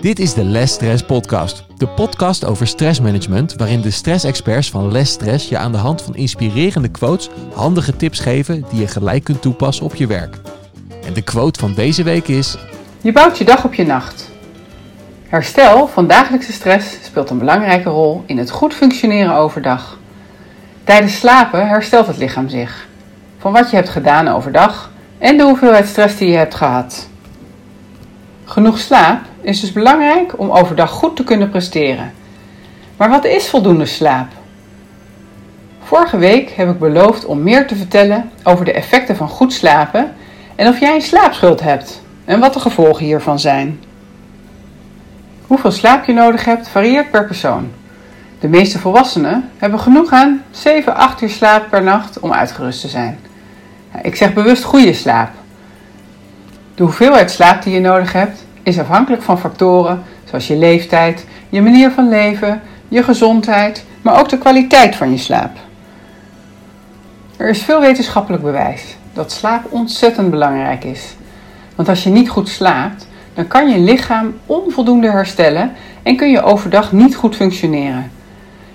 Dit is de Less Stress Podcast. De podcast over stressmanagement, waarin de stressexperts van Less Stress je aan de hand van inspirerende quotes handige tips geven die je gelijk kunt toepassen op je werk. En de quote van deze week is: Je bouwt je dag op je nacht. Herstel van dagelijkse stress speelt een belangrijke rol in het goed functioneren overdag. Tijdens slapen herstelt het lichaam zich van wat je hebt gedaan overdag en de hoeveelheid stress die je hebt gehad. Genoeg slaap is dus belangrijk om overdag goed te kunnen presteren. Maar wat is voldoende slaap? Vorige week heb ik beloofd om meer te vertellen over de effecten van goed slapen en of jij een slaapschuld hebt en wat de gevolgen hiervan zijn. Hoeveel slaap je nodig hebt varieert per persoon. De meeste volwassenen hebben genoeg aan 7, 8 uur slaap per nacht om uitgerust te zijn. Ik zeg bewust goede slaap. De hoeveelheid slaap die je nodig hebt is afhankelijk van factoren zoals je leeftijd, je manier van leven, je gezondheid, maar ook de kwaliteit van je slaap. Er is veel wetenschappelijk bewijs dat slaap ontzettend belangrijk is. Want als je niet goed slaapt, dan kan je lichaam onvoldoende herstellen en kun je overdag niet goed functioneren.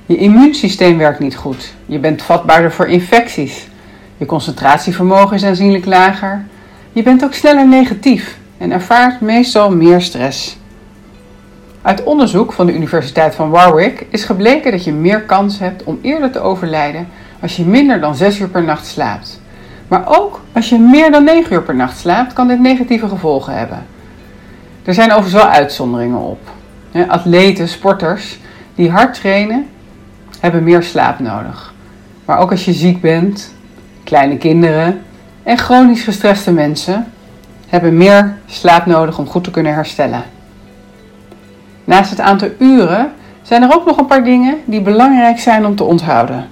Je immuunsysteem werkt niet goed. Je bent vatbaarder voor infecties. Je concentratievermogen is aanzienlijk lager. Je bent ook sneller negatief en ervaart meestal meer stress. Uit onderzoek van de Universiteit van Warwick is gebleken dat je meer kans hebt om eerder te overlijden als je minder dan 6 uur per nacht slaapt. Maar ook als je meer dan 9 uur per nacht slaapt, kan dit negatieve gevolgen hebben. Er zijn overigens wel uitzonderingen op. Atleten, sporters die hard trainen, hebben meer slaap nodig. Maar ook als je ziek bent, kleine kinderen en chronisch gestreste mensen hebben meer slaap nodig om goed te kunnen herstellen. Naast het aantal uren zijn er ook nog een paar dingen die belangrijk zijn om te onthouden.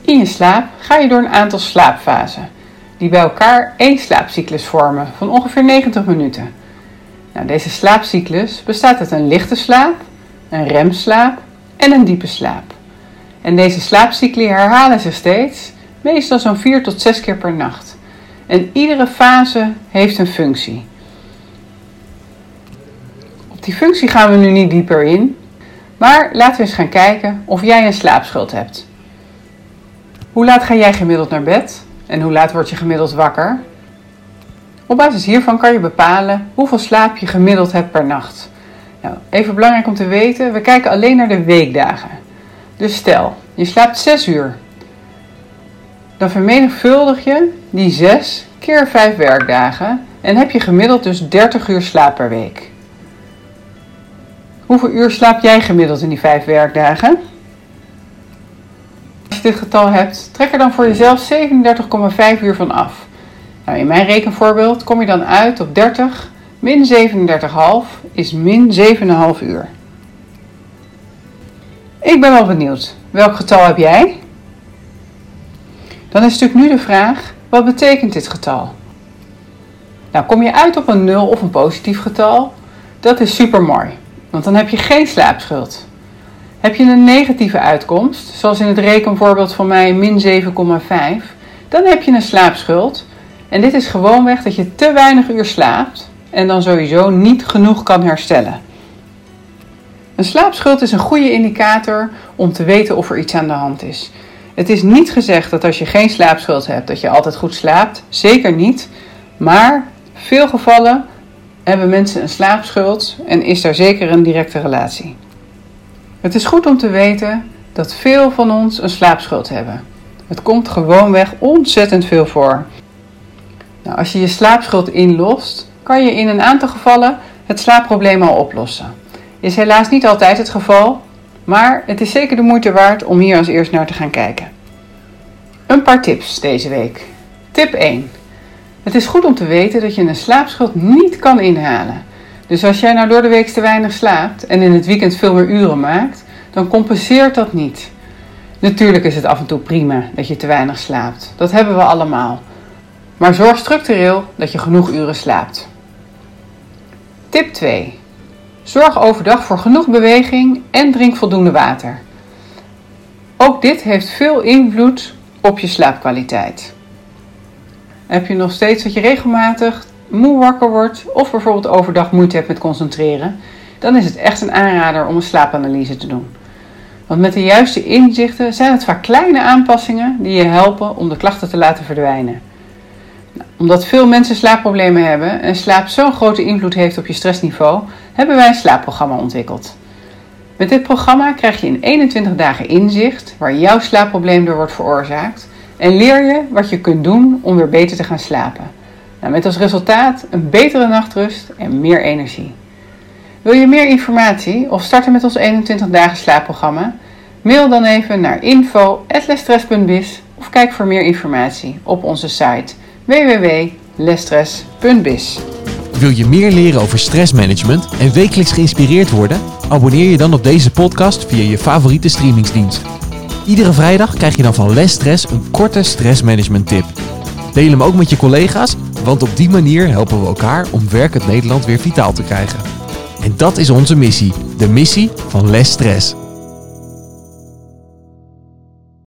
In je slaap ga je door een aantal slaapfasen, die bij elkaar één slaapcyclus vormen van ongeveer 90 minuten. Nou, deze slaapcyclus bestaat uit een lichte slaap, een remslaap en een diepe slaap. En deze slaapcycli herhalen zich steeds, meestal zo'n 4 tot 6 keer per nacht. En iedere fase heeft een functie. Op die functie gaan we nu niet dieper in, maar laten we eens gaan kijken of jij een slaapschuld hebt. Hoe laat ga jij gemiddeld naar bed en hoe laat word je gemiddeld wakker? Op basis hiervan kan je bepalen hoeveel slaap je gemiddeld hebt per nacht. Nou, even belangrijk om te weten, we kijken alleen naar de weekdagen. Dus stel, je slaapt 6 uur. Dan vermenigvuldig je die 6 keer 5 werkdagen en heb je gemiddeld dus 30 uur slaap per week. Hoeveel uur slaap jij gemiddeld in die 5 werkdagen? Als je dit getal hebt, trek er dan voor jezelf 37,5 uur van af. Nou, in mijn rekenvoorbeeld kom je dan uit op 30 min 37,5 is min 7,5 uur. Ik ben wel benieuwd, welk getal heb jij? Dan is natuurlijk nu de vraag, wat betekent dit getal? Nou, kom je uit op een 0 of een positief getal? Dat is super mooi, want dan heb je geen slaapschuld. Heb je een negatieve uitkomst, zoals in het rekenvoorbeeld van mij min 7,5, dan heb je een slaapschuld. En dit is gewoonweg dat je te weinig uur slaapt en dan sowieso niet genoeg kan herstellen. Een slaapschuld is een goede indicator om te weten of er iets aan de hand is. Het is niet gezegd dat als je geen slaapschuld hebt, dat je altijd goed slaapt. Zeker niet. Maar veel gevallen hebben mensen een slaapschuld en is daar zeker een directe relatie. Het is goed om te weten dat veel van ons een slaapschuld hebben. Het komt gewoonweg ontzettend veel voor. Nou, als je je slaapschuld inlost, kan je in een aantal gevallen het slaapprobleem al oplossen. Is helaas niet altijd het geval, maar het is zeker de moeite waard om hier als eerst naar te gaan kijken. Een paar tips deze week. Tip 1. Het is goed om te weten dat je een slaapschuld niet kan inhalen. Dus als jij nou door de week te weinig slaapt en in het weekend veel meer uren maakt, dan compenseert dat niet. Natuurlijk is het af en toe prima dat je te weinig slaapt. Dat hebben we allemaal. Maar zorg structureel dat je genoeg uren slaapt. Tip 2. Zorg overdag voor genoeg beweging en drink voldoende water. Ook dit heeft veel invloed op je slaapkwaliteit. Heb je nog steeds dat je regelmatig moe wakker wordt of bijvoorbeeld overdag moeite hebt met concentreren, dan is het echt een aanrader om een slaapanalyse te doen. Want met de juiste inzichten zijn het vaak kleine aanpassingen die je helpen om de klachten te laten verdwijnen. Nou, omdat veel mensen slaapproblemen hebben en slaap zo'n grote invloed heeft op je stressniveau, hebben wij een slaapprogramma ontwikkeld. Met dit programma krijg je in 21 dagen inzicht waar jouw slaapprobleem door wordt veroorzaakt en leer je wat je kunt doen om weer beter te gaan slapen. Nou, met als resultaat een betere nachtrust en meer energie. Wil je meer informatie of starten met ons 21 dagen slaapprogramma? Mail dan even naar info.lestress.biz of kijk voor meer informatie op onze site www.lestress.biz. Wil je meer leren over stressmanagement en wekelijks geïnspireerd worden? Abonneer je dan op deze podcast via je favoriete streamingsdienst. Iedere vrijdag krijg je dan van Les Stress een korte stressmanagement tip. Deel hem ook met je collega's, want op die manier helpen we elkaar om werkend Nederland weer vitaal te krijgen. En dat is onze missie, de missie van Les Stress.